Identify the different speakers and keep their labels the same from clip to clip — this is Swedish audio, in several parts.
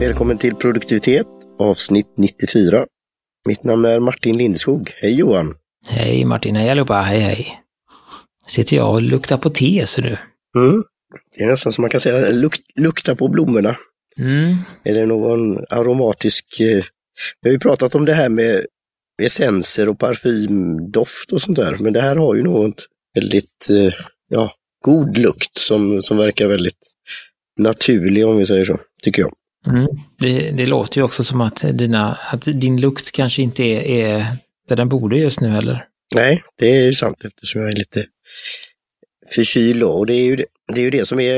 Speaker 1: Välkommen till produktivitet avsnitt 94. Mitt namn är Martin Lindskog. Hej Johan!
Speaker 2: Hej Martin, hej allihopa, hej hej. Sitter jag och luktar på te ser du.
Speaker 1: Mm. Det är nästan som man kan säga luk lukta på blommorna.
Speaker 2: Mm.
Speaker 1: Eller någon aromatisk... Eh, vi har ju pratat om det här med essenser och parfymdoft och sånt där, men det här har ju något väldigt eh, ja, god lukt som, som verkar väldigt naturlig om vi säger så, tycker jag.
Speaker 2: Mm. Det, det, låter ju också som att, dina, att din lukt kanske inte är, är där den borde just nu heller.
Speaker 1: Nej, det är sant eftersom jag är lite förkyld och det är ju det, det, är ju det som är,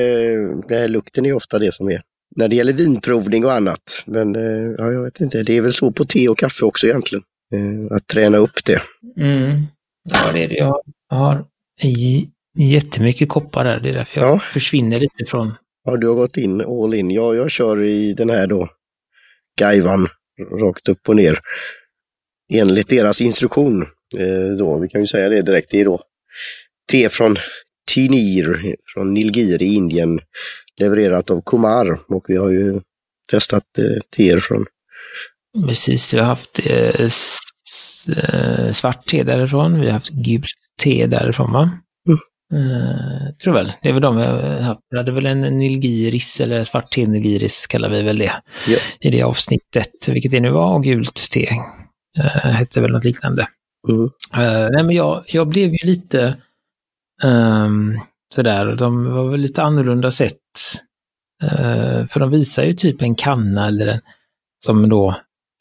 Speaker 1: den här lukten är ofta det som är när det gäller vinprovning och annat. Men eh, ja, jag vet inte, det är väl så på te och kaffe också egentligen. Eh, att träna upp det.
Speaker 2: Mm. Ja, det är det. Jag har jättemycket koppar där, det är därför jag ja. försvinner lite från...
Speaker 1: Ja, du har gått in all in. Ja, jag kör i den här då, Gaivan, rakt upp och ner. Enligt deras instruktion. Eh, då, vi kan ju säga det direkt, det är då te från Tinir från Nilgiri i Indien levererat av Kumar och vi har ju testat eh, teer från.
Speaker 2: Precis, vi har haft eh, eh svart te därifrån, vi har haft gult te därifrån va? Uh, tror väl, det är väl de vi har haft. Vi hade väl en nilgiris eller svart te nilgiris kallar vi väl det yeah. i det avsnittet, vilket det nu var, och gult te uh, hette väl något liknande. Mm. Uh, nej men jag, jag blev ju lite um, sådär, de var väl lite annorlunda sätt. Uh, för de visar ju typ en kanna eller en, som då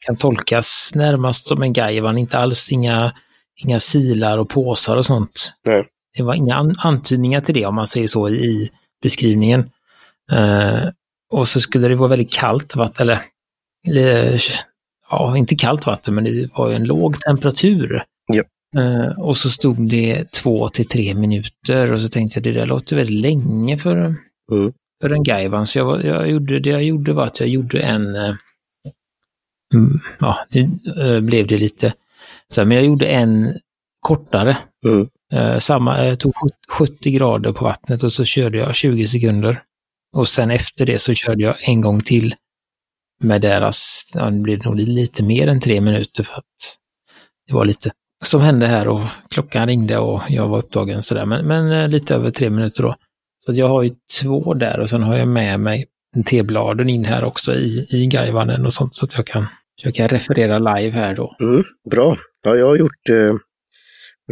Speaker 2: kan tolkas närmast som en gaivan, inte alls inga, inga silar och påsar och sånt.
Speaker 1: Nej.
Speaker 2: Det var inga an antydningar till det om man säger så i beskrivningen. Uh, och så skulle det vara väldigt kallt vatten, eller, eller ja, inte kallt vatten, men det var ju en låg temperatur.
Speaker 1: Ja.
Speaker 2: Uh, och så stod det två till tre minuter och så tänkte jag det där låter väldigt länge för, mm. för en Gaivan. Så jag, jag gjorde, det jag gjorde var att jag gjorde en, uh, ja, nu uh, blev det lite, så men jag gjorde en kortare. Mm. Eh, samma, jag tog 70 grader på vattnet och så körde jag 20 sekunder. Och sen efter det så körde jag en gång till med deras, ja, det blev nog lite mer än tre minuter för att det var lite som hände här och klockan ringde och jag var upptagen sådär, men, men eh, lite över tre minuter då. Så jag har ju två där och sen har jag med mig tebladen in här också i, i guivanen och sånt så att jag kan, jag kan referera live här då.
Speaker 1: Mm, bra! Ja, jag har gjort, eh,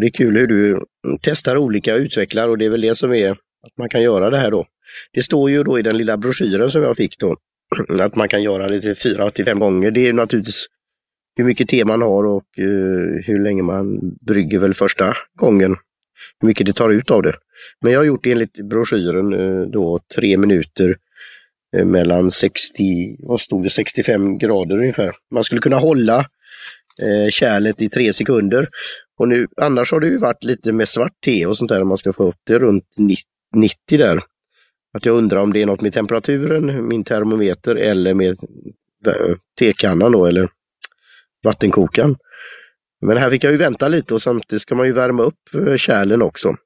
Speaker 1: det är kul hur du testar olika och utvecklar och det är väl det som är att man kan göra det här då. Det står ju då i den lilla broschyren som jag fick då, att man kan göra det till fyra till fem gånger. Det är naturligtvis hur mycket te man har och uh, hur länge man brygger väl första gången. Hur mycket det tar ut av det. Men jag har gjort enligt broschyren uh, då tre minuter uh, mellan 60, vad stod det, 65 grader ungefär. Man skulle kunna hålla kärlet i tre sekunder. Och nu, annars har det ju varit lite med svart te och sånt där, om man ska få upp det runt 90 där. Att jag undrar om det är något med temperaturen, min termometer eller med eh, tekannan då, eller vattenkokaren. Men här fick jag ju vänta lite och samtidigt ska man ju värma upp eh, kärlen också.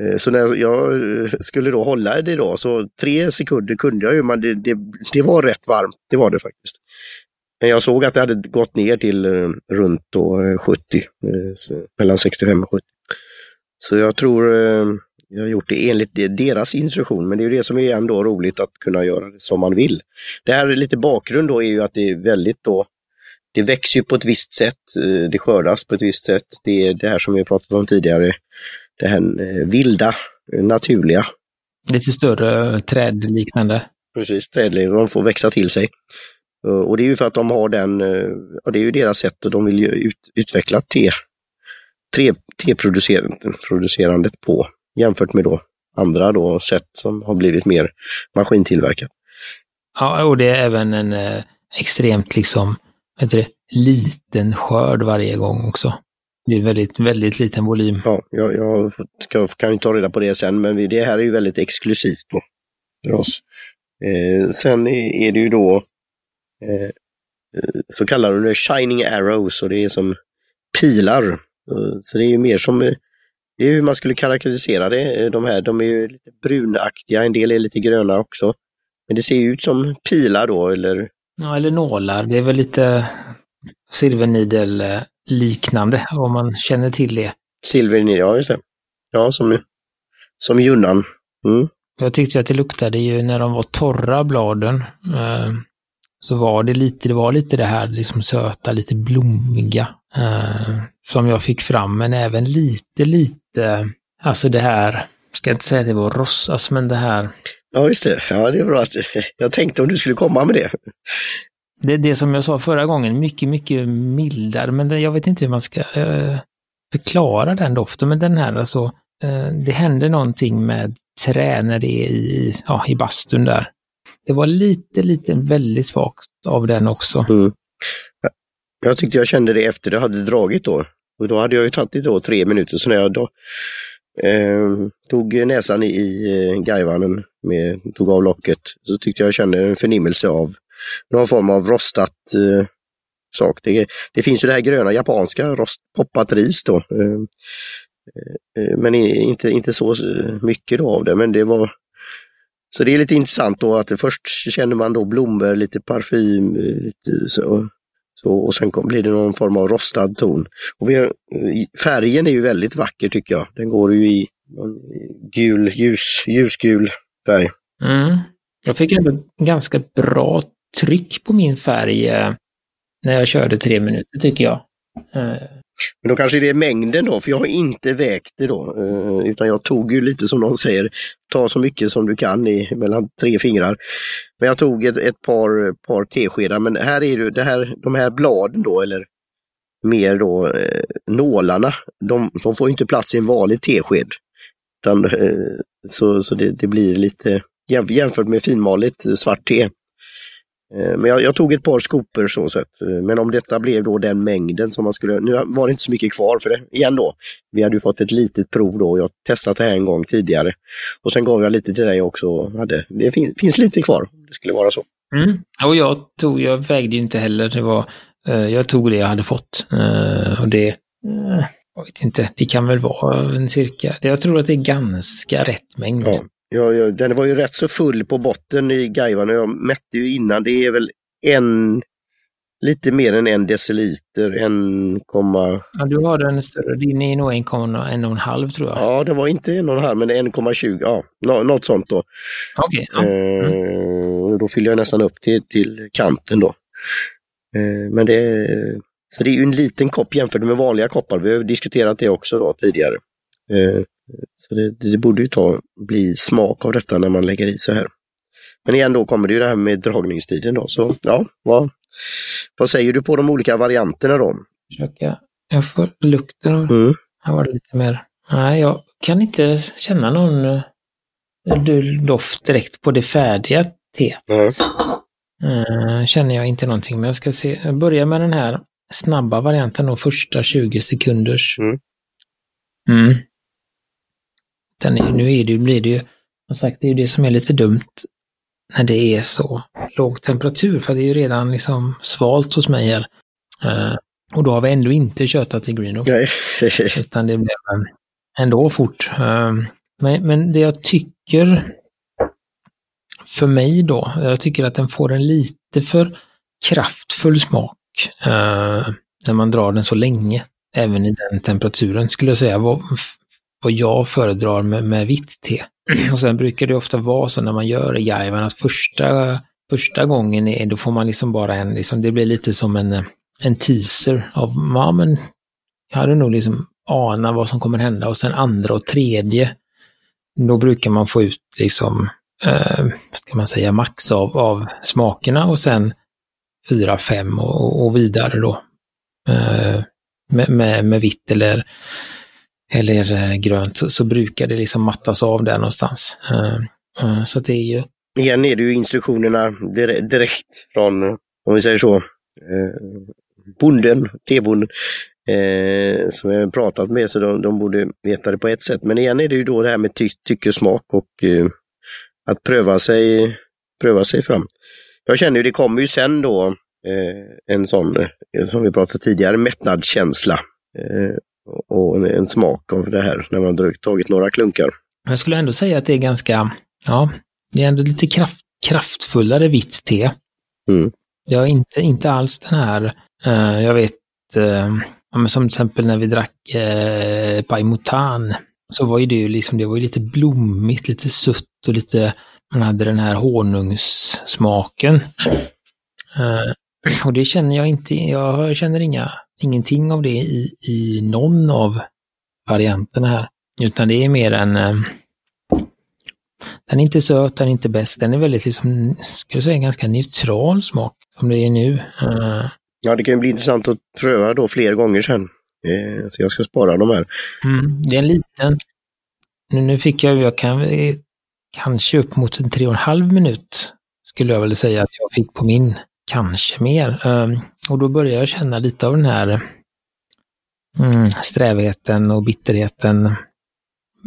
Speaker 1: Eh, så när jag skulle då hålla det då, så tre sekunder kunde jag ju, men det, det, det var rätt varmt, det var det faktiskt. Men jag såg att det hade gått ner till runt då 70, mellan 65 och 70. Så jag tror jag har gjort det enligt deras instruktion, men det är det som är ändå roligt att kunna göra det som man vill. Det här är lite bakgrund då är ju att det är väldigt då det växer på ett visst sätt, eh, det skördas på ett visst sätt. Det är det här som vi pratat om tidigare, det här eh, vilda, eh, naturliga.
Speaker 2: Lite större trädliknande.
Speaker 1: Precis, trädliknande, de får växa till sig. Och det är ju för att de har den, och det är ju deras sätt och de vill ju ut, utveckla te, te, teproducerandet på jämfört med då andra då sätt som har blivit mer maskintillverkat.
Speaker 2: Ja, och det är även en eh, extremt liksom heter det, liten skörd varje gång också. Det är väldigt, väldigt liten volym.
Speaker 1: Ja, jag, jag ska, kan ju ta reda på det sen, men det här är ju väldigt exklusivt då, för oss. Eh, sen är det ju då eh, så kallar de det shining arrows och det är som pilar. Så det är ju mer som, det är hur man skulle karaktärisera det. De här, de är ju lite brunaktiga, en del är lite gröna också. Men det ser ju ut som pilar då, eller?
Speaker 2: Ja, eller nålar. Det är väl lite silvernidel liknande, om man känner till det.
Speaker 1: Silvernidel, ja just det. Ja, som, som junnan. Mm.
Speaker 2: Jag tyckte att det luktade ju när de var torra bladen. Eh, så var det lite, det var lite det här liksom söta, lite blommiga eh, som jag fick fram, men även lite, lite, alltså det här, ska inte säga att det var rossas, men det här.
Speaker 1: Ja, just det. Ja, det är bra att jag tänkte om du skulle komma med det.
Speaker 2: Det är det som jag sa förra gången, mycket, mycket mildare, men jag vet inte hur man ska eh, förklara den doften, men den här alltså, eh, det händer någonting med trä när det är i, ja, i bastun där. Det var lite, lite väldigt svagt av den också.
Speaker 1: Mm. Jag tyckte jag kände det efter det hade dragit då. Och då hade jag ju tagit det då tre minuter, så när jag då, eh, tog näsan i, i eh, gajvanen, med, tog av locket, så tyckte jag kände en förnimmelse av någon form av rostat eh, sak. Det, det, finns ju det här gröna japanska rost, poppat ris då. Ehm, eh, eh men inte, inte så eh, mycket då av det, men det var så det är lite intressant då att först känner man då blommor, lite parfym, lite så, så, och sen kom, blir det någon form av rostad ton. Och vi, färgen är ju väldigt vacker tycker jag. Den går ju i gul, ljus, ljusgul färg.
Speaker 2: Mm. Jag fick ändå ganska bra tryck på min färg eh, när jag körde tre minuter tycker jag.
Speaker 1: Eh, men då kanske det är mängden då, för jag har inte vägt det då. Eh, utan jag tog ju lite som någon säger, ta så mycket som du kan i mellan tre fingrar. Men jag tog ett, ett par, par teskedar, men här är det, det här, de här bladen då, eller mer då eh, nålarna, de, de, får inte plats i en vanlig tesked. Utan, eh, så så det, det, blir lite, jämfört med finmaligt svart te, men jag, jag, tog ett par skopor så sett. Eh, men om detta blev då den mängden som man skulle, nu var det inte så mycket kvar för det, igen då. Vi hade ju fått ett litet prov då, jag testat det här en gång tidigare. Och sen gav jag lite till dig också. Hade, det fin, finns lite kvar, det skulle vara så.
Speaker 2: Mm. Och jag tog, jag vägde inte heller, det var, uh, jag tog det jag hade fått. Och det, jag vet inte, det kan väl vara en cirka, jag tror att det är ganska rätt mängd.
Speaker 1: Ja. Ja, ja, den var ju rätt så full på botten i Gaivan och jag mätte ju innan. Det är väl en, lite mer än en deciliter, en komma...
Speaker 2: Ja, du har den större. Din är nog en komma, en och en halv tror jag.
Speaker 1: Ja, det var inte en och en halv, men 1,20. Ja, något sånt då.
Speaker 2: Okej. Okay, ja.
Speaker 1: mm. då fyller jag nästan upp till, till kanten då. Eh, men det, så det är ju en liten kopp jämfört med vanliga koppar. Vi har diskuterat det också då tidigare. Eh, så det, det, borde ju ta, bli smak av detta när man lägger i så här. Men igen då kommer det ju det här med dragningstiden då. Så ja, vad, vad säger du på de olika varianterna då?
Speaker 2: Försöka, jag får lukten av, mm. här var det lite mer. Nej, jag kan inte känna någon uh, doft direkt på det färdiga teet. Mm. Uh, känner jag inte någonting, men jag ska se. Jag börjar med den här snabba varianten då, första 20 sekunders. Mm. Mm. Den är, nu är det, blir det ju, som sagt, det är ju det som är lite dumt när det är så låg temperatur, för det är ju redan liksom svalt hos mig här. Uh, och då har vi ändå inte köttat i Greeno. Utan det blev ändå fort. Uh, men, men det jag tycker för mig då, jag tycker att den får en lite för kraftfull smak uh, när man drar den så länge. Även i den temperaturen skulle jag säga vad jag föredrar med, med vitt te. Och sen brukar det ofta vara så när man gör jaivan att första, första gången är, då får man liksom bara en, liksom, det blir lite som en, en teaser av, ja men, jag hade nog liksom ana vad som kommer hända och sen andra och tredje, då brukar man få ut liksom, eh, ska man säga, max av, av smakerna och sen fyra, fem och, och vidare då. Eh, med, med, med vitt eller eller eh, grönt så, så, brukar det liksom mattas av där någonstans. Ehm, eh, så det är ju...
Speaker 1: Igen är det ju instruktionerna direkt från, om vi säger så, eh, bonden, tebonden, som jag har pratat med, så de, de, borde veta det på ett sätt. Men igen är det ju då det här med ty tycke och smak och att pröva sig, pröva sig fram. Jag känner ju, det kommer ju sen då en sån, som vi pratade tidigare, mättnadskänsla och en smak av det här när man tagit några klunkar.
Speaker 2: Jag skulle ändå säga att det är ganska, ja, det är ändå lite kraft, kraftfullare vitt te.
Speaker 1: Mm.
Speaker 2: Jag har inte, inte alls den här, eh, jag vet, eh, ja, men som till exempel när vi drack eh, Paimutan, så var ju det ju liksom, det var ju lite blommigt, lite sutt och lite, man hade den här honungssmaken. Eh, och det känner jag inte, jag känner inga, ingenting av det i, i någon av varianterna här. Utan det är mer en, eh, den är inte söt, den är inte bäst, den är väldigt liksom, skulle jag säga, ganska neutral smak som det är nu. Eh,
Speaker 1: Ja, det kan ju bli intressant att pröva då fler gånger sen. Eh, Så jag ska spara de här.
Speaker 2: Mm, det är en liten. Nu, nu fick jag, jag kan, kanske upp mot en tre och en halv minut skulle jag väl säga att jag fick på min. Kanske mer. Ehm, och då börjar jag känna lite av den här mm, strävheten och bitterheten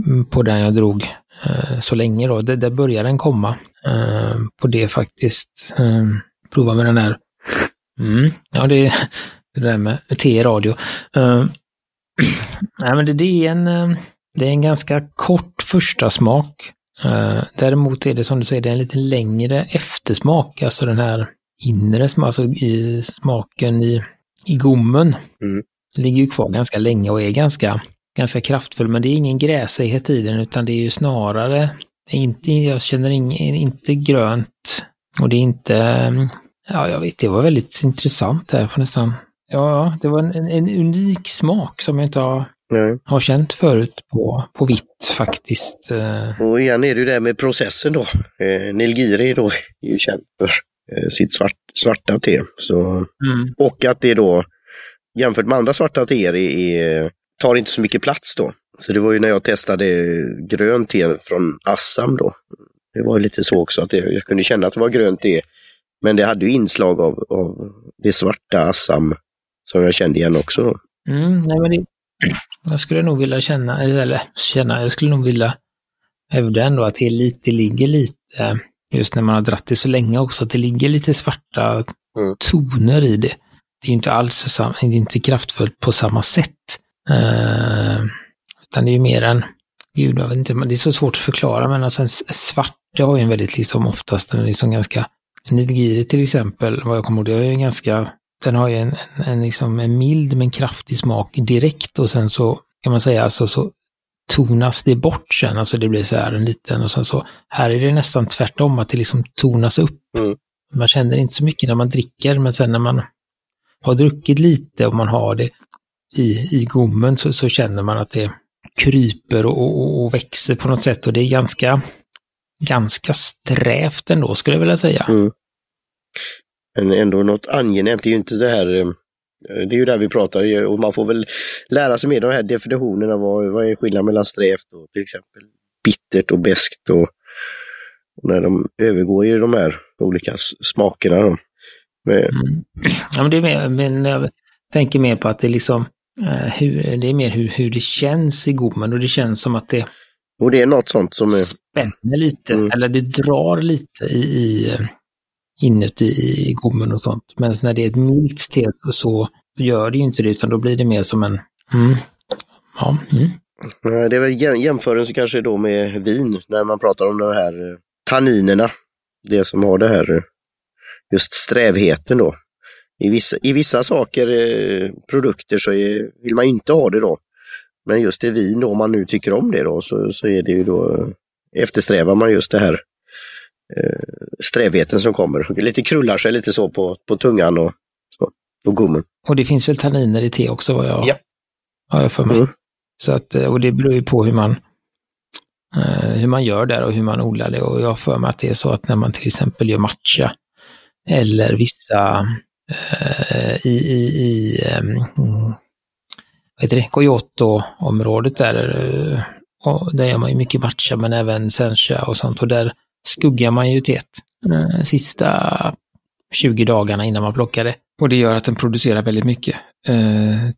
Speaker 2: mm, på den jag drog eh, så länge då. Det, där börjar den komma. Ehm, på det faktiskt. Ehm, prova med den här. Mm, ja, det, är det där med te i radio. Uh, Nej, men det, det, är en, det är en ganska kort första smak. Däremot är det som du säger, det är en lite längre eftersmak, alltså den här inre smaken, alltså i smaken i, i gommen.
Speaker 1: Mm.
Speaker 2: Ligger ju kvar ganska länge och är ganska, ganska kraftfull, men det är ingen gräsighet i den, utan det är ju snarare, inte, jag känner ing, inte grönt och det är inte, ja jag vet, det var väldigt intressant här, för nästan Ja, det var en, en unik smak som jag inte har,
Speaker 1: Nej.
Speaker 2: har känt förut på, på vitt faktiskt. Eh,
Speaker 1: Och igen är det ju det med processen då. Eh, Nilgiri då är ju känd för sitt svart, svarta te. Så,
Speaker 2: Mm.
Speaker 1: och att det då jämfört med andra svarta teer är, tar inte så mycket plats då. Så det var ju när jag testade grönt te från Assam då. Det var ju lite så också att det, jag kunde känna att det var grönt te. Men det hade ju inslag av, av det svarta Assam som jag kände igen också. Då.
Speaker 2: Mm, nej, men det, jag skulle nog vilja känna, eller känna, jag skulle nog vilja hävda ändå att det, lite, det ligger lite, just när man har dratt det så länge också, att det ligger lite svarta
Speaker 1: Mm.
Speaker 2: toner i det. Det är inte alls det är inte kraftfullt på samma sätt. Eh, utan det är ju mer en, gud jag vet inte, det är så svårt att förklara, men alltså en svart, det har ju en väldigt liksom oftast, den är liksom ganska, Nidgiri till exempel, vad jag kommer ihåg, det är ju en ganska, den har ju en, en, en, liksom en mild men kraftig smak direkt och sen så kan man säga alltså så tonas det bort sen, alltså det blir så här en liten och sen så, här är det nästan tvärtom, att det liksom tonas upp.
Speaker 1: Mm.
Speaker 2: Man känner inte så mycket när man dricker, men sen när man har druckit lite och man har det i, i gommen så, så känner man att det kryper och, och, och växer på något sätt och det är ganska, ganska strävt ändå skulle jag vilja säga.
Speaker 1: Mm. Men ändå något angenämt, det är ju inte det här, eh, det är ju där vi pratar och man får väl lära sig mer de här definitionerna, vad, vad är skillnaden mellan strävt och till exempel bittert och beskt och, och när de övergår i de här olika smakerna. Då. Men,
Speaker 2: Mm. Ja, men det är mer, men jag tänker mer på att det är liksom, eh, hur, det är mer hur, hur det känns i gommen och det känns som att det
Speaker 1: och det är något sånt som är,
Speaker 2: spänner lite,
Speaker 1: Mm.
Speaker 2: eller det drar lite i, i eh, inuti i gommen och sånt. Men när det är ett milt te så gör det ju inte det, utan då blir det mer som en, mm, ja, mm.
Speaker 1: Det är väl jämförelse kanske då med vin, när man pratar om de här eh, tanninerna. Det som har det här, eh, just strävheten då. I vissa, i vissa saker, eh, produkter, så är, vill man inte ha det då. Men just i vin då, om man nu tycker om det då, så, så är det ju då, eftersträvar man just det här strävheten som kommer. Lite krullar sig lite så på, på tungan och så, på gommen.
Speaker 2: Och det finns väl tanniner i te också, vad jag
Speaker 1: Ja.
Speaker 2: har jag för mig.
Speaker 1: Mm.
Speaker 2: Så att, eh, och det beror ju på hur man, eh, hur man gör där och hur man odlar det. Och jag har för mig att det är så att när man till exempel gör matcha eller vissa eh, i, i, i ehm, vad heter det, Kyoto-området där, eh, och där gör man ju mycket matcha men även sencha och sånt och där skuggar man ju teet eh, sista 20 dagarna innan man plockar det. Och det gör att den producerar väldigt mycket eh,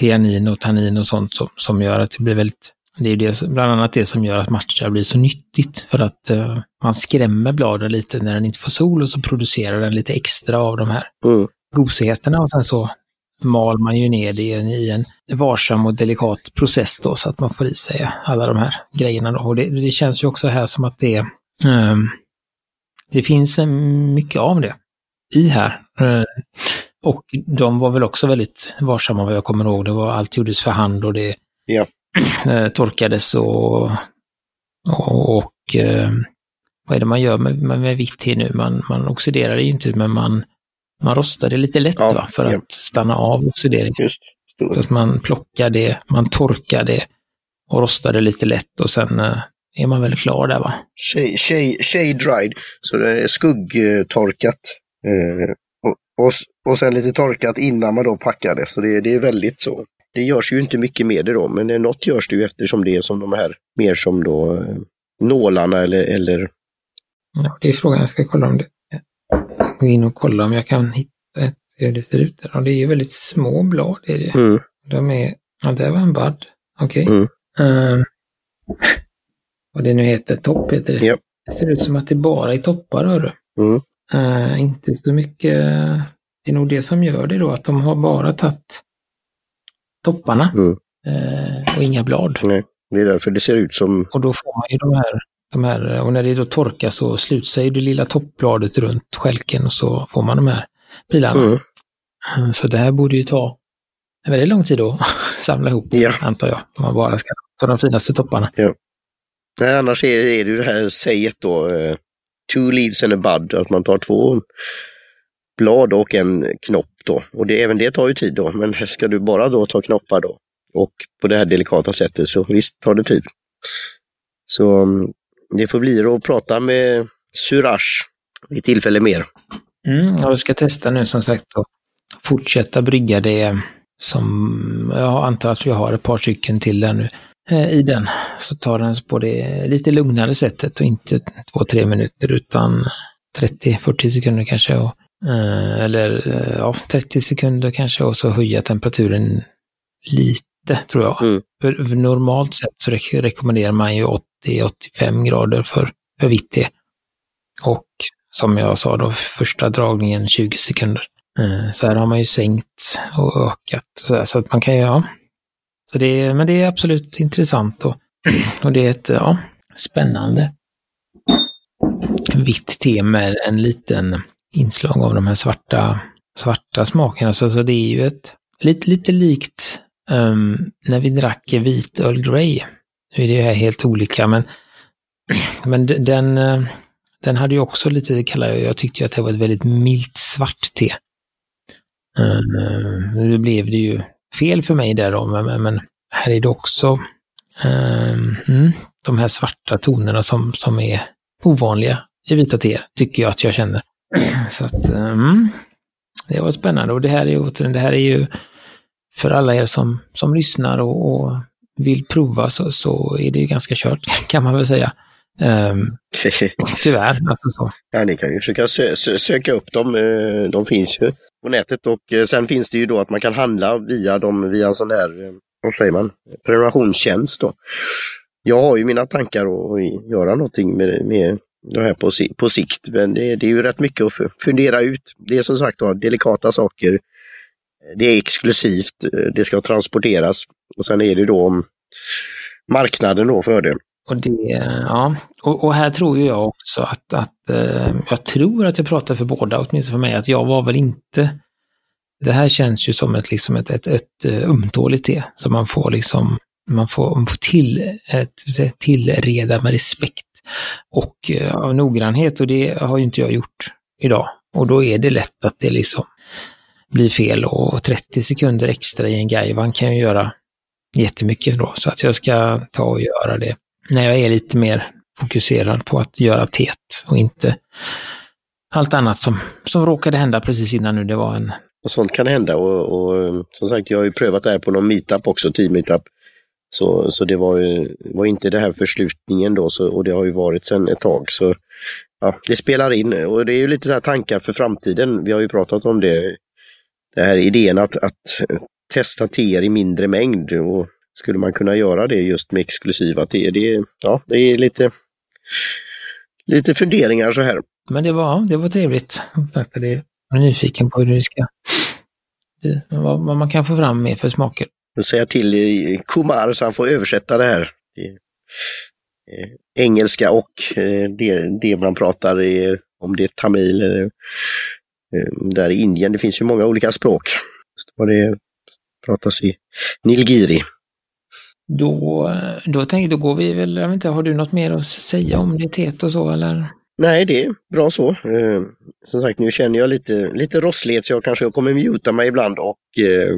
Speaker 2: teanin och tannin och sånt som, som gör att det blir väldigt det är det, bland annat det som gör att matcha blir så nyttigt för att eh, man skrämmer bladen lite när den inte får sol och så producerar den lite extra av de här
Speaker 1: Mm.
Speaker 2: gosigheterna och sen så mal man ju ner det i en varsam och delikat process då så att man får i sig alla de här grejerna. Då. Och det, det känns ju också här som att det är det finns mycket av det i här. Och de var väl också väldigt varsamma vad jag kommer ihåg. Det var, allt gjordes för hand och det
Speaker 1: Ja.
Speaker 2: torkades och, och, och vad är det man gör med, med, med vitt te nu? Man, man oxiderar det inte, men man, man rostar det lite lätt
Speaker 1: Ja,
Speaker 2: va? för
Speaker 1: ja.
Speaker 2: att stanna av oxideringen.
Speaker 1: Just.
Speaker 2: Så att man plockar det, man torkar det och rostar det lite lätt och sen eh, är man väl klar där va?
Speaker 1: Shade, shade, shade dried, så det är skuggtorkat. Eh, och, och, och sen lite torkat innan man då packar det, så det, det är väldigt så. Det görs ju inte mycket med det då, men något görs det ju eftersom det är som de här, mer som då eh, nålarna eller, eller
Speaker 2: Ja, det är frågan, jag ska kolla om det. Gå in och kolla om jag kan hitta ett, hur det ser ut där. Och det är ju väldigt små blad. Är det.
Speaker 1: mm,
Speaker 2: De är, ja det var en bud. Okej.
Speaker 1: Mm.
Speaker 2: Ehm, vad det nu heter, topp heter det.
Speaker 1: Ja.
Speaker 2: Det ser ut som att det bara är toppar, hör du.
Speaker 1: mm,
Speaker 2: Eh, inte så mycket, det är nog det som gör det då, att de har bara tagit topparna
Speaker 1: Mm.
Speaker 2: eh, och inga blad.
Speaker 1: nej. Det är därför det ser ut som,
Speaker 2: Och då får man ju de här, de här och när det då torkar så sluts sig det lilla toppbladet runt skälken och så får man de här pilarna.
Speaker 1: mm,
Speaker 2: Eh, Så det här borde ju ta en väldigt lång tid att samla ihop,
Speaker 1: Ja.
Speaker 2: antar jag. Om man bara ska ta de finaste topparna
Speaker 1: nej, annars är, är det ju det här säget då, eh, two leaves and a bud, att man tar två blad och en knopp då. Och det, även det tar ju tid då, men ska du bara då ta knoppar då och på det här delikata sättet så visst tar det tid. Så mm, det får bli att prata med Suraj vid tillfälle mer.
Speaker 2: Mm, jag ska testa nu som sagt och fortsätta brygga det eh, som jag antar att vi har ett par stycken till där nu i den. Så tar den på det lite lugnare sättet och inte två, tre minuter utan 30-40 sekunder kanske. Och, eh, eller eh, ja, 30 sekunder kanske och så höja temperaturen lite tror jag.
Speaker 1: Mm.
Speaker 2: För, normalt sett så re- rekommenderar man ju 80-85 grader för, för vitt te. Och som jag sa då, första dragningen 20 sekunder. Eh, Så här har man ju sänkt och ökat. Så, så att man kan ju, ja. Så det, är- men det är absolut intressant och, och det är ett, ja, spännande vitt te med en liten inslag av de här svarta, svarta smakerna. Så, så det är ju ett, lite, lite likt um, när vi drack vit Earl Grey. Nu är det ju här helt olika, men, men den, eh, den hade ju också lite, kallar jag, jag tyckte ju att det var ett väldigt milt svart te. Uh, nu blev det ju fel för mig där då, men, men- här är det också mm, de här svarta tonerna som, som är ovanliga i vita te, tycker jag att jag känner. Så att, mm, det var spännande och det här är återigen, det här är ju för alla er som, som lyssnar och, och vill prova så, så är det ju ganska kört, kan man väl säga. Um, tyvärr, alltså så.
Speaker 1: Ja, ni kan ju försöka sö sö söka upp dem. eh, De finns ju på nätet och eh, sen finns det ju då att man kan handla via dem via en sån här, eh, vad säger man, prenumerationstjänst då. Jag har ju mina tankar att göra någonting med, med det här på, på sikt, men det, det är ju rätt mycket att fundera ut. Det är som sagt då, delikata saker. Det är exklusivt, eh, det ska transporteras och sen är det då om marknaden då för det.
Speaker 2: Och, det, ja. och, och här tror ju jag också att, att eh, jag tror att jag pratar för båda, åtminstone för mig, att jag var väl inte det här känns ju som ett, liksom ett, ett, ett eh, ömtåligt te, så man får liksom, man får, man får till, ett, tillreda med respekt och ja, av noggrannhet och det har ju inte jag gjort idag. Och då är det lätt att det liksom blir fel och 30 sekunder extra i en gaivan kan ju göra jättemycket då. Så att jag ska ta och göra det när jag är lite mer fokuserad på att göra teet och inte allt annat som, som råkade hända precis innan nu. Det var en...
Speaker 1: Och sånt kan hända och, och eh, som sagt jag har ju prövat det här på någon meetup också, team meetup. Så, så det var ju var inte det här förslutningen då så, och det har ju varit sedan ett tag. Så ja, det spelar in och det är ju lite så här tankar för framtiden. Vi har ju pratat om det. Det här idén att, att testa teer i mindre mängd och skulle man kunna göra det just med exklusiva teer? Det, ja, det är lite, lite funderingar så här.
Speaker 2: Men det var, det var trevligt. Det jag är nyfiken på hur det ska... Det, vad, vad man kan få fram mer för smaker.
Speaker 1: Nu säger jag till eh, Kumar så han får översätta det här. Det, engelska och eh, det, det man pratar i om det är tamil eller eh, där i Indien. Det finns ju många olika språk. Vad det pratas i Nilgiri.
Speaker 2: Då, då, tänk, då går vi väl, jag vet inte, har du något mer att säga om det och så eller?
Speaker 1: Nej, det är bra så. Eh, som sagt, nu känner jag lite, lite rosslighet så jag kanske kommer muta mig ibland och eh,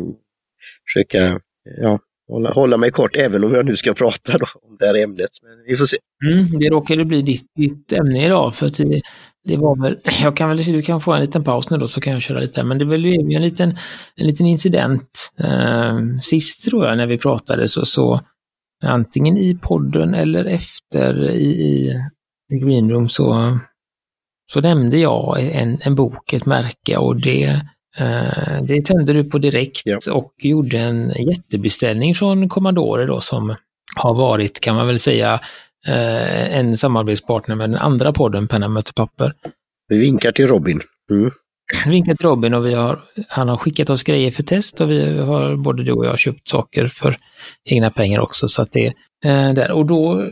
Speaker 1: försöka ja, hålla, hålla mig kort även om jag nu ska prata då, om det här ämnet. Men vi får se.
Speaker 2: Mm, det råkade bli ditt, ditt ämne idag för att det, det var väl, jag kan väl, du kan få en liten paus nu då så kan jag köra lite, men det var ju en liten, en liten incident eh, sist tror jag när vi pratade så, så antingen i podden eller efter i, i, i Greenroom så, så nämnde jag en, en bok, ett märke och det, det tände du på direkt ja. och gjorde en jättebeställning från Commodore då som har varit, kan man väl säga, eh, en samarbetspartner med den andra podden Penna möter papper.
Speaker 1: Vi vinkar till Robin. Mm.
Speaker 2: Vi vinkar till Robin och vi har, han har skickat oss grejer för test och vi har, både du och jag, köpt saker för egna pengar också. Så att det eh, där. Och då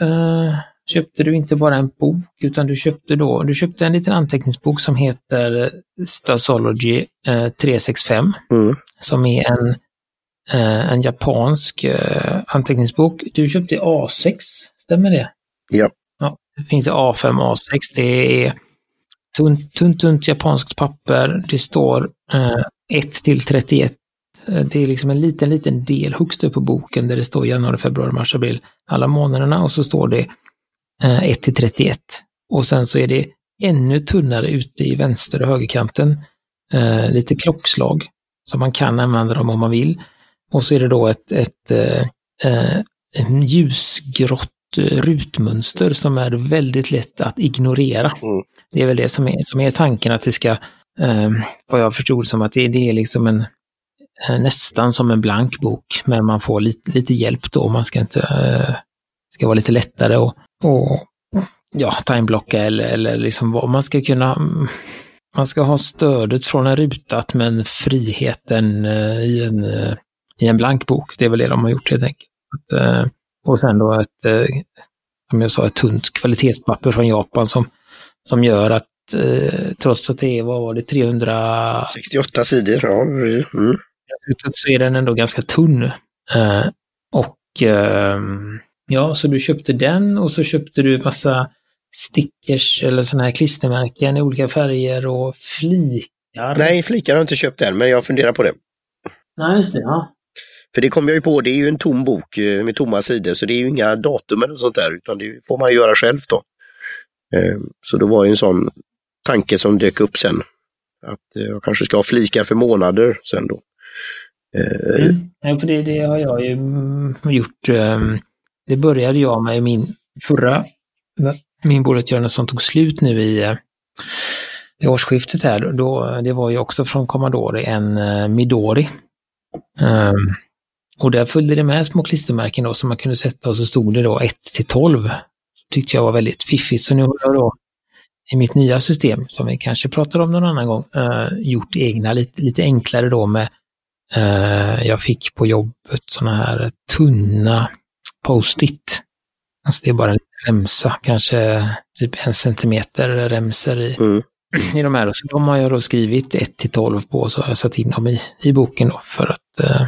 Speaker 2: eh, köpte du inte bara en bok utan du köpte då, du köpte en liten anteckningsbok som heter Stasology eh, 365. Mm. Som är en eh, en japansk eh, anteckningsbok. Du köpte A6, stämmer det?
Speaker 1: Ja.
Speaker 2: ja det finns A5, A6. Det är tunt, tunt, tunt japanskt papper. Det står eh, 1 till 31. Eh, det är liksom en liten, liten del högst upp på boken där det står januari, februari, mars, april, alla månaderna och så står det eh, 1 till 31. Och sen så är det ännu tunnare ute i vänster och högerkanten. Eh, lite klockslag. Så man kan använda dem om man vill. Och så är det då ett, ett eh, eh ljusgrått eh, rutmönster som är väldigt lätt att ignorera. Mm. Det är väl det som är, som är tanken att det ska, eh, vad jag förstod som att det, det är liksom en eh, nästan som en blank bok, men man får lite, lite hjälp då. Man ska inte, eh, ska vara lite lättare och, och ja, timeblocka eller, eller liksom vad man ska kunna man ska ha stödet från en rutat men friheten eh, i en i en blank bok. Det är väl det de har gjort helt enkelt. Att, eh, och sen då ett, eh, som jag sa, ett tunt kvalitetspapper från Japan som, som gör att eh, trots att det är, vad var det, 368
Speaker 1: sidor, ja. Mm.
Speaker 2: Så är den ändå ganska tunn. och ehm, ja, så du köpte den och så köpte du massa stickers eller sådana här klistermärken i olika färger och flikar.
Speaker 1: Nej, flikar har jag inte köpt än, men jag funderar på det.
Speaker 2: Nej, just det. Ja.
Speaker 1: För det kom jag ju på, det är ju en tom bok eh, med tomma sidor så det är ju inga datum eller sånt där utan det får man göra själv då. Eh, så det var ju en sån tanke som dök upp sen. Att eh, jag kanske ska ha flikar för månader sen då.
Speaker 2: Mm. Ja, för det, det har jag ju mm, gjort. Det började jag med i min förra, min Bullet som tog slut nu i, i årsskiftet här. Då, det var ju också från Commodore en Midori. Um, och där följde det med små klistermärken då som man kunde sätta och så stod det då 1 till 12. Tyckte jag var väldigt fiffigt. Så nu har jag då i mitt nya system, som vi kanske pratar om någon annan gång, uh, gjort egna lite, lite enklare då med, uh, jag fick på jobbet sådana här tunna post-it. Alltså det är bara en remsa, kanske typ en centimeter remser i, mm. i de här. Så de har jag då skrivit 1 till 12 på och så har jag satt in dem i, i boken då för att uh,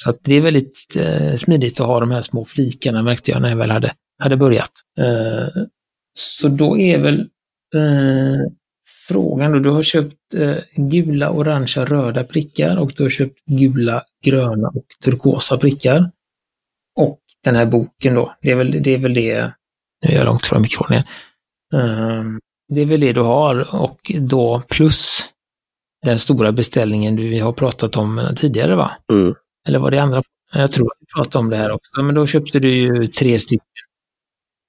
Speaker 2: så att det är väldigt eh, smidigt att ha de här små flikarna märkte jag när jag väl hade, hade börjat. Eh, så då är väl eh, frågan då, du har köpt eh, gula, orangea, röda prickar och du har köpt gula, gröna och turkosa prickar. Den här boken då, det är väl det, är väl det nu är jag långt från mikrofonen. Eh, det är väl det du har och då plus den stora beställningen du vi har pratat om tidigare va? Mm. Eller var det andra? Jag tror vi pratade om det här också. Men då köpte du ju tre stycken.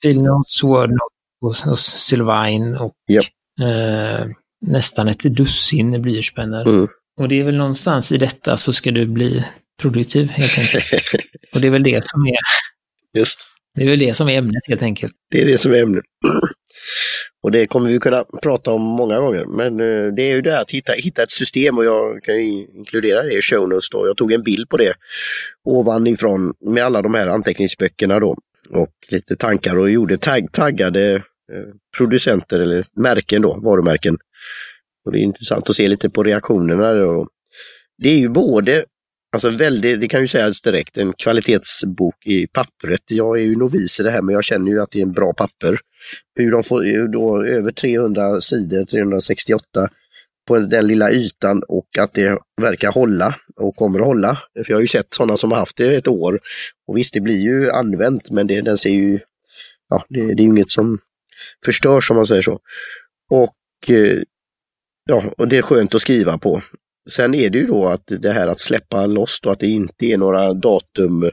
Speaker 2: Philnotes, Wordnote och, och Sylvine och yep. eh, nästan ett dussin blyertspennor. Mm. Och det är väl någonstans i detta så ska du bli produktiv helt enkelt. och det är väl det som är
Speaker 1: Just.
Speaker 2: Det är väl det som är ämnet helt enkelt.
Speaker 1: Det är det som är ämnet. Och det kommer vi kunna prata om många gånger. Men eh, det är ju det här att hitta, hitta ett system och jag kan inkludera det i show notes då. Jag tog en bild på det ovanifrån med alla de här anteckningsböckerna då. Och lite tankar och gjorde tagg, taggade producenter eller märken då, varumärken. Och det är intressant att se lite på reaktionerna. Då. Det är ju både, alltså väldigt, det kan ju sägas direkt, en kvalitetsbok i pappret. Jag är ju novis i det här men jag känner ju att det är en bra papper. Hur de får eh, då över 300 sidor, 368 på den lilla ytan och att det verkar hålla och kommer att hålla. För jag har ju sett sådana som har haft det ett år. Och visst, det blir ju använt men det, den ser ju, ja, det, det är ju inget som förstörs om man säger så. Och eh, ja, och det är skönt att skriva på. Sen är det ju då att det här att släppa loss då, att det inte är några datum,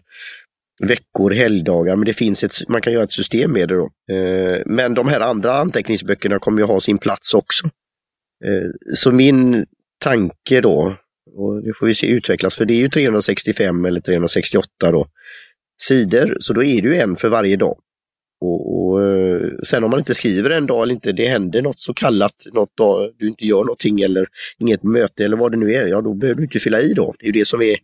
Speaker 1: veckor, helgdagar, men det finns ett, man kan göra ett system med det då. Eh, men de här andra anteckningsböckerna kommer ju ha sin plats också. Eh, så min tanke då, och det får vi se utvecklas, för det är ju 365 eller 368 då, sidor, så då är det ju en för varje dag. Och, och, sen om man inte skriver en dag eller inte, det händer något så kallat, något dag, du inte gör någonting eller inget möte eller vad det nu är, ja då behöver du inte fylla i då. Det är ju det som är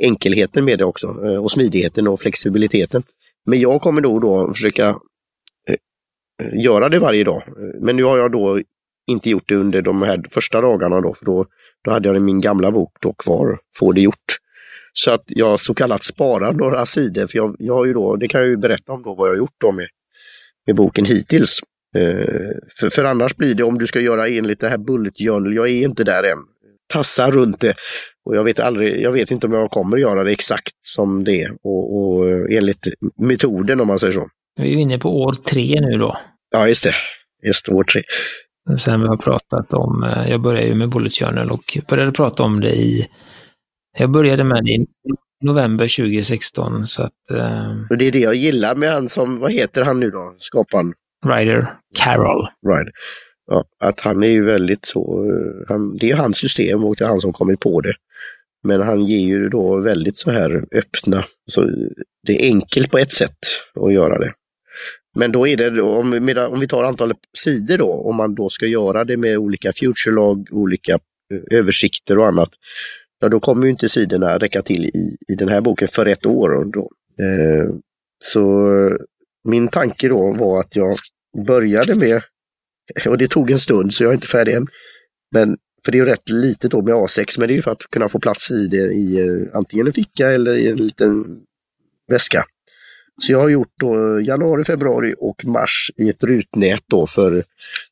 Speaker 1: enkelheten med det också eh, och smidigheten och flexibiliteten. Men jag kommer då, då försöka eh, göra det varje dag. Men nu har jag då inte gjort det under de här första dagarna då, för då, då hade jag min gamla bok då kvar, Få det gjort. Så att jag så kallat sparar några sidor, för jag, jag har ju då, det kan jag ju berätta om då vad jag har gjort då med, med boken hittills. Eh, för, för annars blir det, om du ska göra enligt det här bullet journal, jag är inte där än. Tassa runt det. Och jag vet, aldrig, jag vet inte om jag kommer göra det exakt som det och, och enligt metoden om man säger så.
Speaker 2: Vi är inne på år tre nu då.
Speaker 1: Ja, just det. Just år tre.
Speaker 2: Sen vi har pratat om, eh, jag började ju med Bullet Journal och började prata om det i, jag började med det i november 2016 så att...
Speaker 1: Eh, och det är det jag gillar med han som, vad heter han nu då, skaparen?
Speaker 2: Ryder Carroll.
Speaker 1: Ryder. Ja, att han är ju väldigt så, eh, han, det är hans system och det är han som kommit på det. Men han ger ju då väldigt så här öppna, så det är enkelt på ett sätt att göra det. Men då är det, om, om vi tar antalet sidor då, om man då ska göra det med olika future log, olika eh, översikter och annat, ja då kommer ju inte sidorna räcka till i, i den här boken för ett år. Då. Eh, så min tanke då var att jag började med, och det tog en stund så jag är inte färdig än, men för det är rätt litet då med A6, men det är för att kunna få plats i det i eh, antingen en ficka eller i en liten väska. Så jag har gjort då januari, februari och mars i ett rutnät då för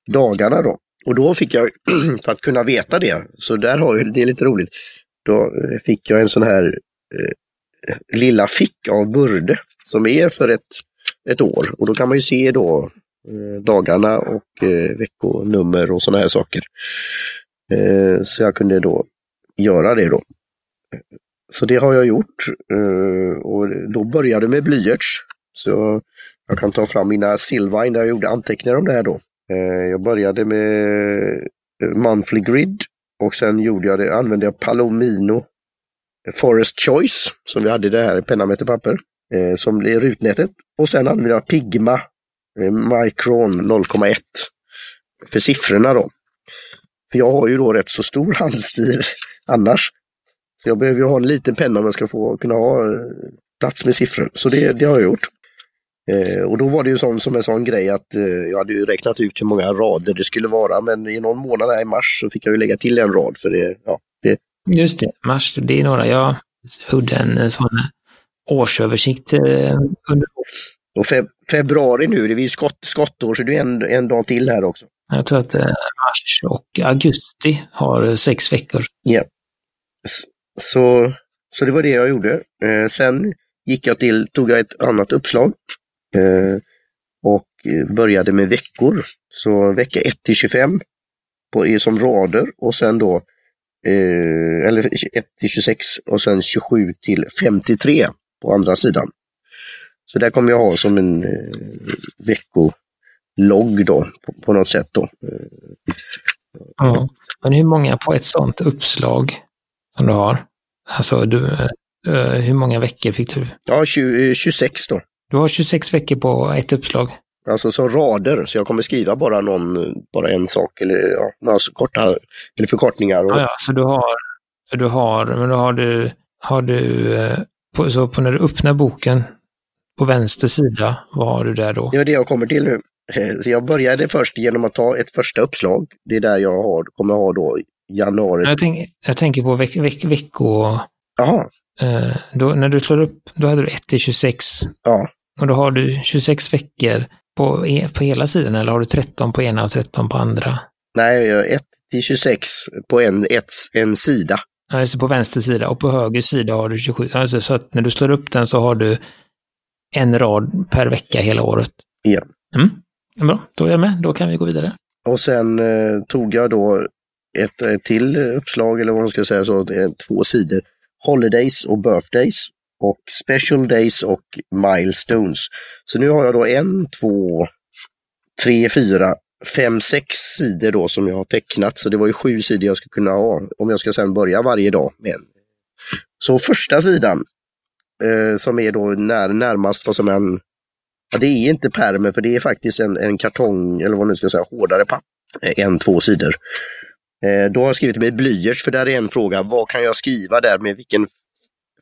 Speaker 1: dagarna då. Och då fick jag, för att kunna veta det, så där har jag, det är lite roligt, då fick jag en sån här eh, lilla fick av Burde som är för ett, ett år. Och då kan man ju se då eh, dagarna och eh, veckonummer och såna här saker. Eh, så jag kunde då göra det då. Så det har jag gjort eh, och då började med blyerts. Så jag kan ta fram mina Silvine där jag gjorde anteckningar om det här då. Eh, jag började med eh, Monthly Grid och sen gjorde jag det, använde jag Palomino eh, Forest Choice som vi hade det här penna med papper eh, som är rutnätet. Och sen använde jag Pigma eh, Micron 0,1 för siffrorna då. För jag har ju då rätt så stor handstil annars. Så jag behöver ju ha en liten penna om jag ska få kunna ha plats med siffror. Så det, det har jag gjort. Eh, och då var det ju sån, som en sån grej att eh, jag hade ju räknat ut hur många rader det skulle vara men i någon månad här i mars så fick jag ju lägga till en rad för det. Ja, det...
Speaker 2: Just det, mars, det är några. Jag gjorde en sån årsöversikt eh, under
Speaker 1: och feb februari nu, det är skott, skottår så det är en, en dag till här också.
Speaker 2: Jag tror att eh, mars och augusti har sex veckor.
Speaker 1: Ja. Så, så det var det jag gjorde. Eh, sen gick jag till, tog jag ett annat uppslag eh, och började med veckor. Så vecka 1 till 25 på, som rader och sen då eh, eller 1 till 26 och sen 27 till 53 på andra sidan. Så där kommer jag ha som en eh, veckologg då på, på något sätt då.
Speaker 2: Ja, men hur många på ett sådant uppslag som du har? Alltså, du, uh, hur många veckor fick du?
Speaker 1: Ja, 20, 26 då.
Speaker 2: Du har 26 veckor på ett uppslag?
Speaker 1: Alltså som rader, så jag kommer skriva bara någon, bara en sak eller ja, några korta, eller förkortningar. Och...
Speaker 2: Ja, ja, så du har, så du har, men då har du, har du, eh, på, så på när du öppnar boken på vänster sida, vad har du där då?
Speaker 1: Det är det jag kommer till nu. Eh, Så jag började först genom att ta ett första uppslag. Det är där jag har, kommer ha då januari.
Speaker 2: Jag, tänk, jag tänker på veck, veck, vecko...
Speaker 1: Jaha,
Speaker 2: Eh, då, när du slår upp, då hade du 1 till 26.
Speaker 1: ja.
Speaker 2: Och då har du 26 veckor på, e- på hela sidan, eller har du 13 på ena och 13 på andra?
Speaker 1: Nej, 1 till 26 på en, ett, en sida.
Speaker 2: Ja, just det, på vänster sida och på höger sida har du 27. Alltså, så att när du slår upp den så har du en rad per vecka hela året.
Speaker 1: Ja.
Speaker 2: Mm. Bra, då är jag med. Då kan vi gå vidare.
Speaker 1: Och sen eh, tog jag då ett eh, till uppslag, eller vad man ska säga, så, två sidor. Holidays och birthdays och special days och milestones. Så nu har jag då en, två, tre, fyra, fem, sex sidor då som jag har tecknat. Så det var ju sju sidor jag skulle kunna ha om jag ska sedan börja varje dag med. Så första sidan eh, som är då när, närmast vad som är en Ja, det är inte pärmen för det är faktiskt en, en kartong, eller vad man nu ska säga, hårdare papper. Eh, en, två sidor. Eh, då har jag skrivit med blyerts, för där är en fråga, vad kan jag skriva där med vilken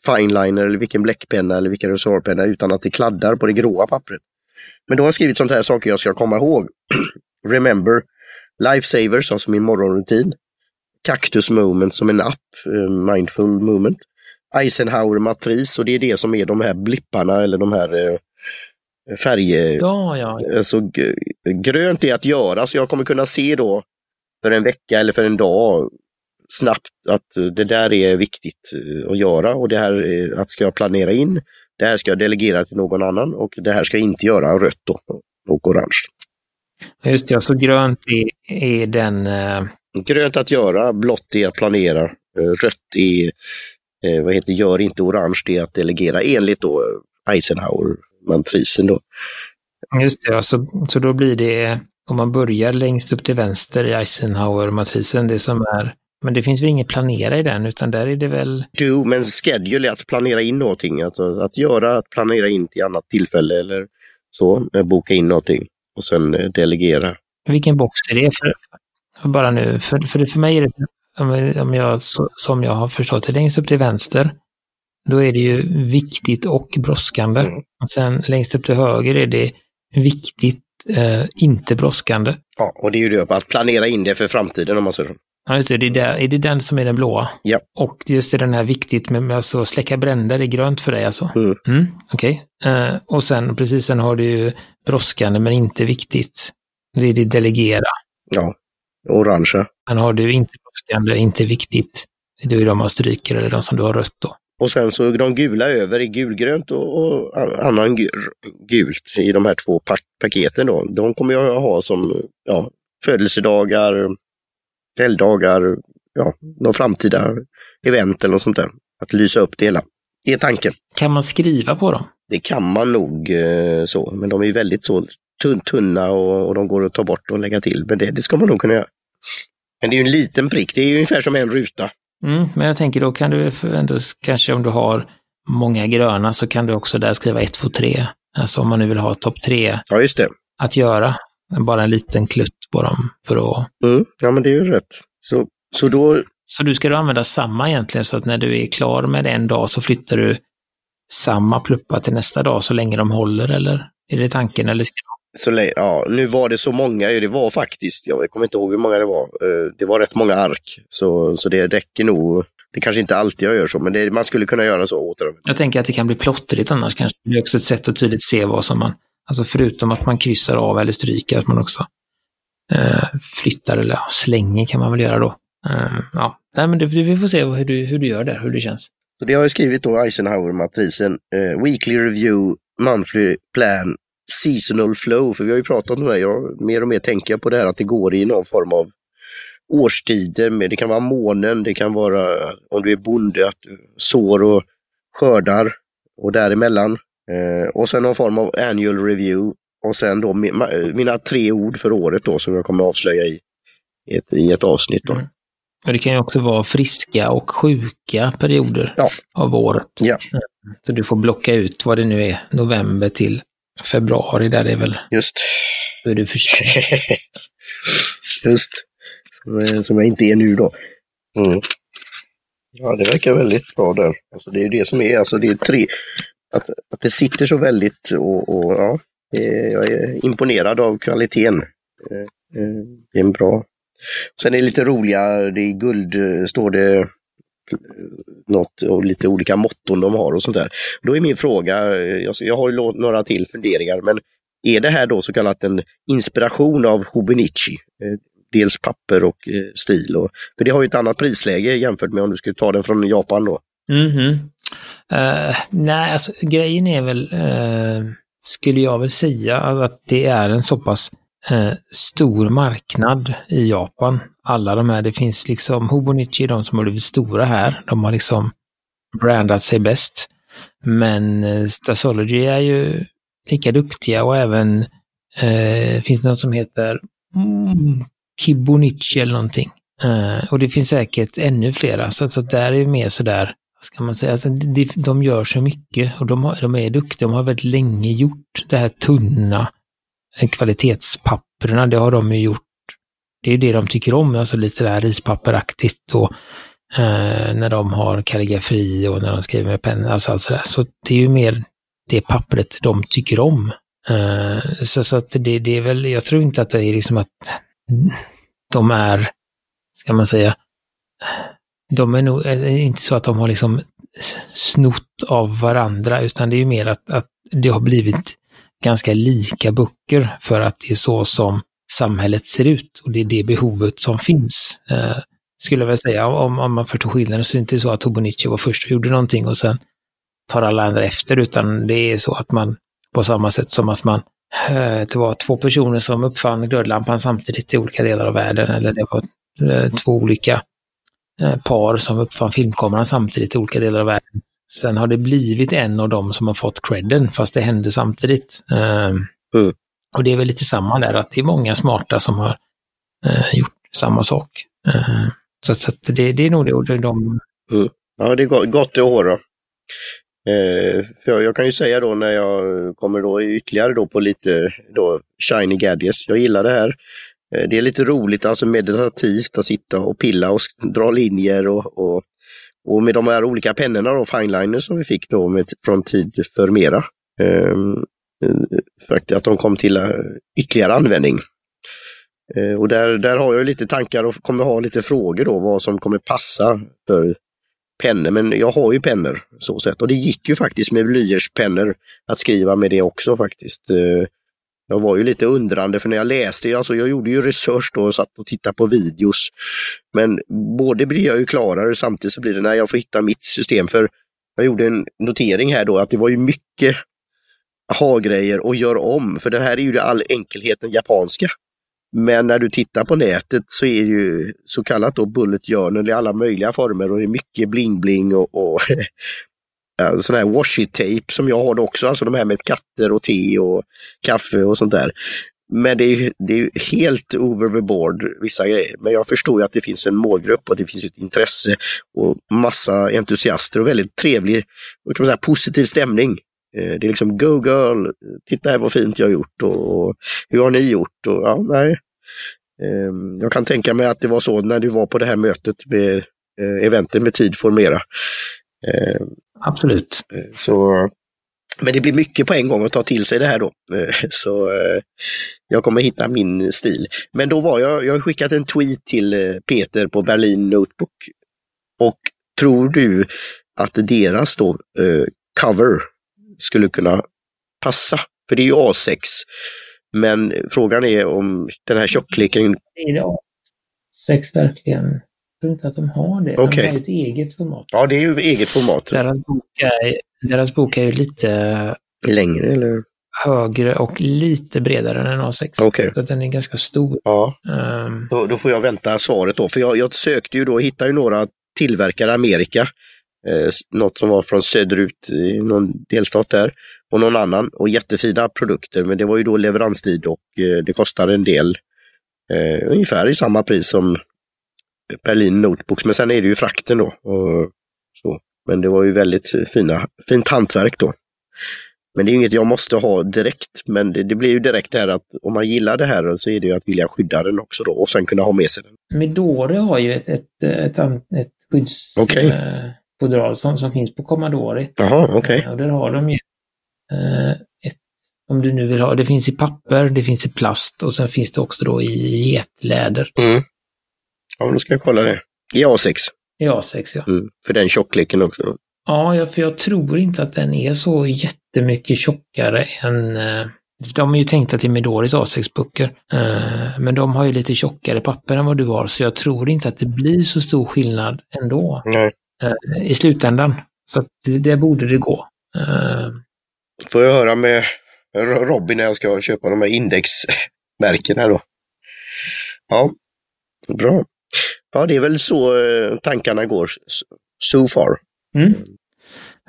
Speaker 1: fineliner eller vilken bläckpenna eller vilken resorpenna utan att det kladdar på det gråa pappret. Men då har jag skrivit sånt här saker jag ska komma ihåg. Remember, Lifesavers, alltså min morgonrutin. Cactus Moment som en app, eh, Mindful Moment. Eisenhower-matris och det är det som är de här blipparna eller de här eh, färg...
Speaker 2: Ja, ja.
Speaker 1: Alltså, grönt är att göra, så jag kommer kunna se då för en vecka eller för en dag snabbt att eh, det där är viktigt eh, att göra och det här är- att ska jag planera in, det här ska jag delegera till någon annan och det här ska jag inte göra rött då, och orange.
Speaker 2: Just det, så grönt är, är den... Eh,
Speaker 1: Grönt att göra, blått är att planera, eh, rött är, eh, vad heter gör inte orange, det är att delegera enligt då eh, Eisenhower-matrisen då.
Speaker 2: just det, så, så då blir det... Om man börjar längst upp till vänster i Eisenhower-matrisen, det som är... Men det finns väl inget planera i den, utan där är det väl...
Speaker 1: Do, men schedule är att planera in någonting. Alltså, att göra, att planera in till annat tillfälle eller så, eh, boka in någonting och sen eh, delegera.
Speaker 2: Vilken box är det? För, bara nu, för, för, för mig är det, om jag, som jag har förstått det, längst upp till vänster, då är det ju viktigt och brådskande.
Speaker 1: Mm.
Speaker 2: Och sen längst upp till höger är det viktigt, eh, inte brådskande.
Speaker 1: Ja, och det är ju det, att planera in det för framtiden om man säger så.
Speaker 2: Ja, just det, det är, där, är det den som är den blåa?
Speaker 1: Ja.
Speaker 2: Och just det, den här viktigt med, med alltså släcka bränder, det är grönt för dig alltså?
Speaker 1: Mm.
Speaker 2: Mm, Okej. Eh, och sen, precis sen har du ju brådskande men inte viktigt. Det är det delegera.
Speaker 1: Ja, orangea.
Speaker 2: Sen har du inte brådskande, inte viktigt. Det är ju de man stryker eller de som du har rött då.
Speaker 1: Och sen så de gula över i gulgrönt och, och annan gu- gult i de här två pak- paketen då. De kommer jag ha som ja, födelsedagar, helgdagar, ja, någon framtida event eller något sånt där. Att lysa upp det hela. Det är tanken.
Speaker 2: Kan man skriva på dem?
Speaker 1: Det kan man nog eh, så, men de är väldigt så tun- tunna och, och de går att ta bort och lägga till. Men det, det ska man nog kunna göra. Men det är ju en liten prick, det är ju ungefär som en ruta.
Speaker 2: Mm, men jag tänker då kan du ändå, kanske om du har många gröna så kan du också där skriva 1, 2, 3. Alltså om man nu vill ha topp 3
Speaker 1: Ja, just det.
Speaker 2: att göra. Bara en liten klutt på dem för att...
Speaker 1: Mm, ja, men det är ju rätt. Så, så då,
Speaker 2: Så du ska då använda samma egentligen så att när du är klar med en dag så flyttar du samma pluppa till nästa dag så länge de håller eller? Är det tanken eller ska
Speaker 1: så ja, nu var det så många, det var faktiskt, jag kommer inte ihåg hur många det var. Eh, Det var rätt många ark, så, så det räcker nog. Det kanske inte alltid jag gör så, men det, man skulle kunna göra så åt dem.
Speaker 2: Jag tänker att det kan bli plottrigt annars kanske. Det blir också ett sätt att tydligt se vad som man, alltså förutom att man kryssar av eller stryker, att man också eh, flyttar eller ja, slänger kan man väl göra då. Eh, ja, Nej, men det, vi får se hur du, hur du gör där, hur det känns.
Speaker 1: Så det har jag skrivit då, Eisenhower-matrisen. Eh, weekly review, monthly plan, seasonal flow. För vi har ju pratat om det här, jag, mer och mer tänker jag på det här att det går i någon form av årstider. Med, det kan vara månen, det kan vara eh, om du är bonde, att sår och skördar och däremellan. Eh, och sen någon form av annual review. Och sen då mi- ma- mina tre ord för året då som jag kommer avslöja i ett, i ett avsnitt. Då.
Speaker 2: Mm. Och det kan ju också vara friska och sjuka perioder
Speaker 1: Ja.
Speaker 2: av året.
Speaker 1: Ja.
Speaker 2: Så du får blocka ut vad det nu är, november till februari, där är väl,
Speaker 1: Just.
Speaker 2: då är du försiktig.
Speaker 1: Just. Som, eh, som jag inte är nu då. Mm. Ja, det verkar väldigt bra där. Alltså, det är ju det som är, alltså det är tre, att, att det sitter så väldigt och, och ja, jag är imponerad av kvaliteten. Eh, eh, det är en bra. Sen är det lite roliga, det är guld, står det eh, något och lite olika motton de har och sånt där. Då är min fråga, jag har ju några till funderingar, men är det här då så kallat en inspiration av Hobonichi? Dels papper och stil. Och, för det har ju ett annat prisläge jämfört med om du skulle ta den från Japan då.
Speaker 2: Mm -hmm uh, nej, alltså grejen är väl, uh, skulle jag väl säga, att det är en så pass uh, stor marknad i Japan. Alla de här, det finns liksom Hobonichi, de som har blivit stora här, de har liksom brandat sig bäst. Men Stasology är ju lika duktiga och även finns det något som heter mm, Kibonichi eller någonting. och det finns säkert ännu flera, så, så där är det mer sådär vad ska man säga, alltså, de, de gör så mycket och de, har, de är duktiga. De har väldigt länge gjort det här tunna eh, kvalitetspapperna. Det har de ju gjort. Det är det de tycker om, alltså lite det här rispapperaktigt och eh, när de har kalligrafi och när de skriver med penna. Alltså, alltså Så det är ju mer det pappret de tycker om. Eh, så, så att det, det är väl, jag tror inte att det är liksom att de är, ska man säga, de är nog är inte så att de har liksom snott av varandra, utan det är ju mer att, att det har blivit ganska lika böcker för att det är så som samhället ser ut och det är det behovet som finns. Eh, skulle jag väl säga, om, om man förstår skillnaden så är det inte så att Hobonichi var först och gjorde någonting och sen tar alla andra efter, utan det är så att man på samma sätt som att man eh, det var två personer som uppfann glödlampan samtidigt i olika delar av världen, eller det var eh, två olika par som uppfann filmkameran samtidigt i olika delar av världen. Sen har det blivit en av dem som har fått credden, fast det hände samtidigt. Ehm, mm. Och det är väl lite samma där, att det är många smarta som har uh, gjort samma sak. Uh, så, så det, det, är nog det. Och de...
Speaker 1: Mm. Ja, det är gott, i år då. Uh, för jag, jag, kan ju säga då när jag kommer då ytterligare då på lite då shiny gadgets. Jag gillar det här. Eh, det är lite roligt, alltså meditativt att sitta och pilla och dra linjer och, och, och med de här olika pennorna då, fineliners som vi fick då med, från Tid för mera. Um, faktiskt att de kom till eh, ytterligare användning. Och där, där har jag lite tankar och kommer ha lite frågor då vad som kommer passa för pennor. Men jag har ju pennor så sätt och det gick ju faktiskt med blyertspennor att skriva med det också faktiskt. Jag var ju lite undrande för när jag läste, alltså jag gjorde ju research då och satt och tittade på videos. Men både blir jag ju klarare samtidigt så blir det när jag får hitta mitt system. För jag gjorde en notering här då att det var ju mycket ha-grejer och gör om, för det här är ju all enkelheten japanska. Men när du tittar på nätet så är det ju så kallat då bullet journal i alla möjliga former och det är mycket bling-bling och, och Eh, sån här washi tape som jag har också, alltså de här med katter och te och kaffe och sånt där. Men det är, det är helt over the board vissa grejer. Men jag förstår ju att det finns en målgrupp och det finns ett intresse och massa entusiaster och väldigt trevlig, och kan man säga, positiv stämning. Eh, det är liksom go girl, titta här vad fint jag har gjort och, och hur har ni gjort? Och, ja, nej. Ehm, jag kan tänka mig att det var så när du var på det här mötet med eh, eventet med Tid Formera.
Speaker 2: Ehm, Absolut.
Speaker 1: Eh, så, men det blir mycket på en gång att ta till sig det här då. Eh, så eh, jag kommer hitta min stil. Men då var jag, jag har skickat en tweet till Peter på Berlin Notebook. Och tror du att deras då, cover skulle kunna passa? För det är ju A6. Men frågan är om den här tjockleken...
Speaker 2: Är det A6 verkligen? Tror inte att de har det. Okay. De har ett eget format.
Speaker 1: Ja, det är ju eget format.
Speaker 2: Deras bok är, deras bok är ju lite
Speaker 1: längre eller?
Speaker 2: högre och lite bredare än en A6.
Speaker 1: Okay.
Speaker 2: Så den är ganska stor.
Speaker 1: Ja. Um, då, då, får jag vänta svaret då. För jag, jag sökte ju då, hittade ju några tillverkare i Amerika. Eh, något som var från söderut i någon delstat där. Och någon annan. Och jättefina produkter. Men det var ju då leveranstid och eh, det kostade en del. Eh, ungefär i samma pris som Berlin Notebooks, men sen är det ju frakten då. Och så. Men det var ju väldigt fina, fint hantverk då. Men det är inget jag måste ha direkt, men det, det blir ju direkt där att om man gillar det här så är det ju att vilja skydda den också då och sen kunna ha med sig den.
Speaker 2: Midori har ju ett, ett, ett, ett skyddsfodral okay. eh, som, som finns på Commodore.
Speaker 1: Jaha, okej. Okay.
Speaker 2: och där har de ju eh, ett, om du nu vill ha, det finns i papper, det finns i plast och sen finns det också då i getläder.
Speaker 1: Mm. Ja, men då ska jag kolla det. I A6.
Speaker 2: I A6 ja.
Speaker 1: Mm. För den tjockleken också. Då.
Speaker 2: Ja, för jag tror inte att den är så jättemycket tjockare än eh, de är ju tänkta till Midoris A6-böcker. Eh, men de har ju lite tjockare papper än vad du har, så jag tror inte att det blir så stor skillnad ändå.
Speaker 1: Nej.
Speaker 2: Eh, I slutändan. Så att det, det borde det gå.
Speaker 1: Får jag höra med Robin när jag ska köpa de här indexmärkena då. Ja, bra. Ja, det är väl så eh, tankarna går so far.
Speaker 2: Mm.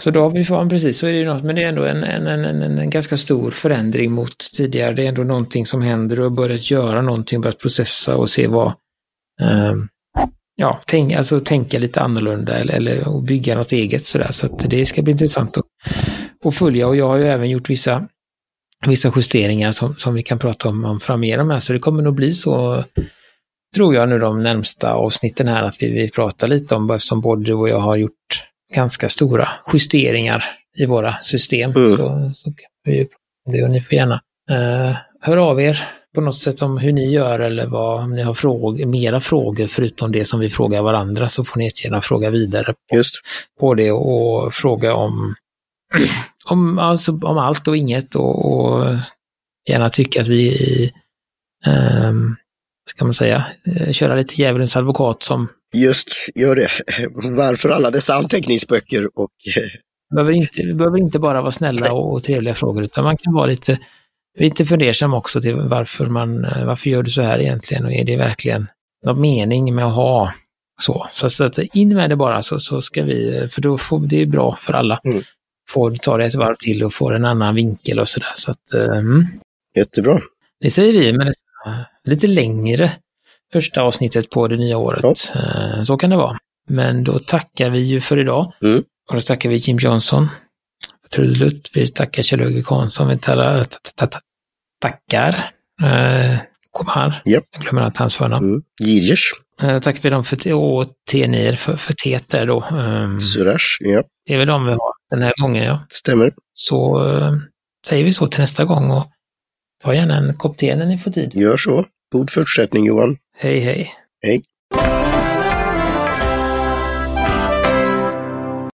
Speaker 2: Så då har vi fan precis, så är det ju något, men det är ändå en, en, en, en, en ganska stor förändring mot tidigare. Det är ändå någonting som händer och börjat göra någonting, börjat processa och se vad, um, ja, tänk, alltså tänka lite annorlunda eller, eller och bygga något eget sådär. Så att det ska bli intressant att, att följa och jag har ju även gjort vissa, vissa justeringar som, som vi kan prata om, om framgenom. Så det kommer nog bli så, tror jag nu de närmsta avsnitten här, att vi, vi pratar lite om, eftersom både du och jag har gjort ganska stora justeringar i våra system.
Speaker 1: Mm.
Speaker 2: Så, så kan vi ju prata om det och ni får gärna eh, höra av er på något sätt om hur ni gör eller vad, om ni har frågor, mera frågor förutom det som vi frågar varandra så får ni gärna fråga vidare på,
Speaker 1: Just.
Speaker 2: på det och fråga om, om, alltså, om allt och inget och, och gärna tycka att vi ehm, ska man säga, eh, köra lite djävulens advokat som
Speaker 1: Just, gör det. Varför alla dessa anteckningsböcker och eh,
Speaker 2: behöver inte, vi behöver inte bara vara snälla och, och trevliga frågor, utan man kan vara lite, lite fundersam också till varför man, eh, varför gör du så här egentligen och är det verkligen någon mening med att ha så? Så, så att in med det bara så, så ska vi, för då får det är bra för alla.
Speaker 1: Mm.
Speaker 2: Får ta det ett varv till och får en annan vinkel och sådär. Så att, mm.
Speaker 1: jättebra.
Speaker 2: Det säger vi detta lite längre första avsnittet på det nya året. Eh, Så kan det vara. Men då tackar vi ju för idag.
Speaker 1: Mm.
Speaker 2: Och då tackar vi Jim Johnson, Trudelutt, vi tackar Kjell-Åge Karlsson, vi tar- ta- ta- ta- tackar eh,
Speaker 1: Japp.
Speaker 2: jag glömmer att hans förnamn.
Speaker 1: Mm. Girish,
Speaker 2: Eh, tackar vi dem för te- och Tenir för, för teet där då. Um,
Speaker 1: Surash, ja,
Speaker 2: det är väl de vi har den här gången ja.
Speaker 1: stämmer.
Speaker 2: Så eh, säger vi så till nästa gång och ta gärna en kopp te när ni får tid.
Speaker 1: Gör så. God fortsättning Johan.
Speaker 2: Hej hej!
Speaker 1: Hej.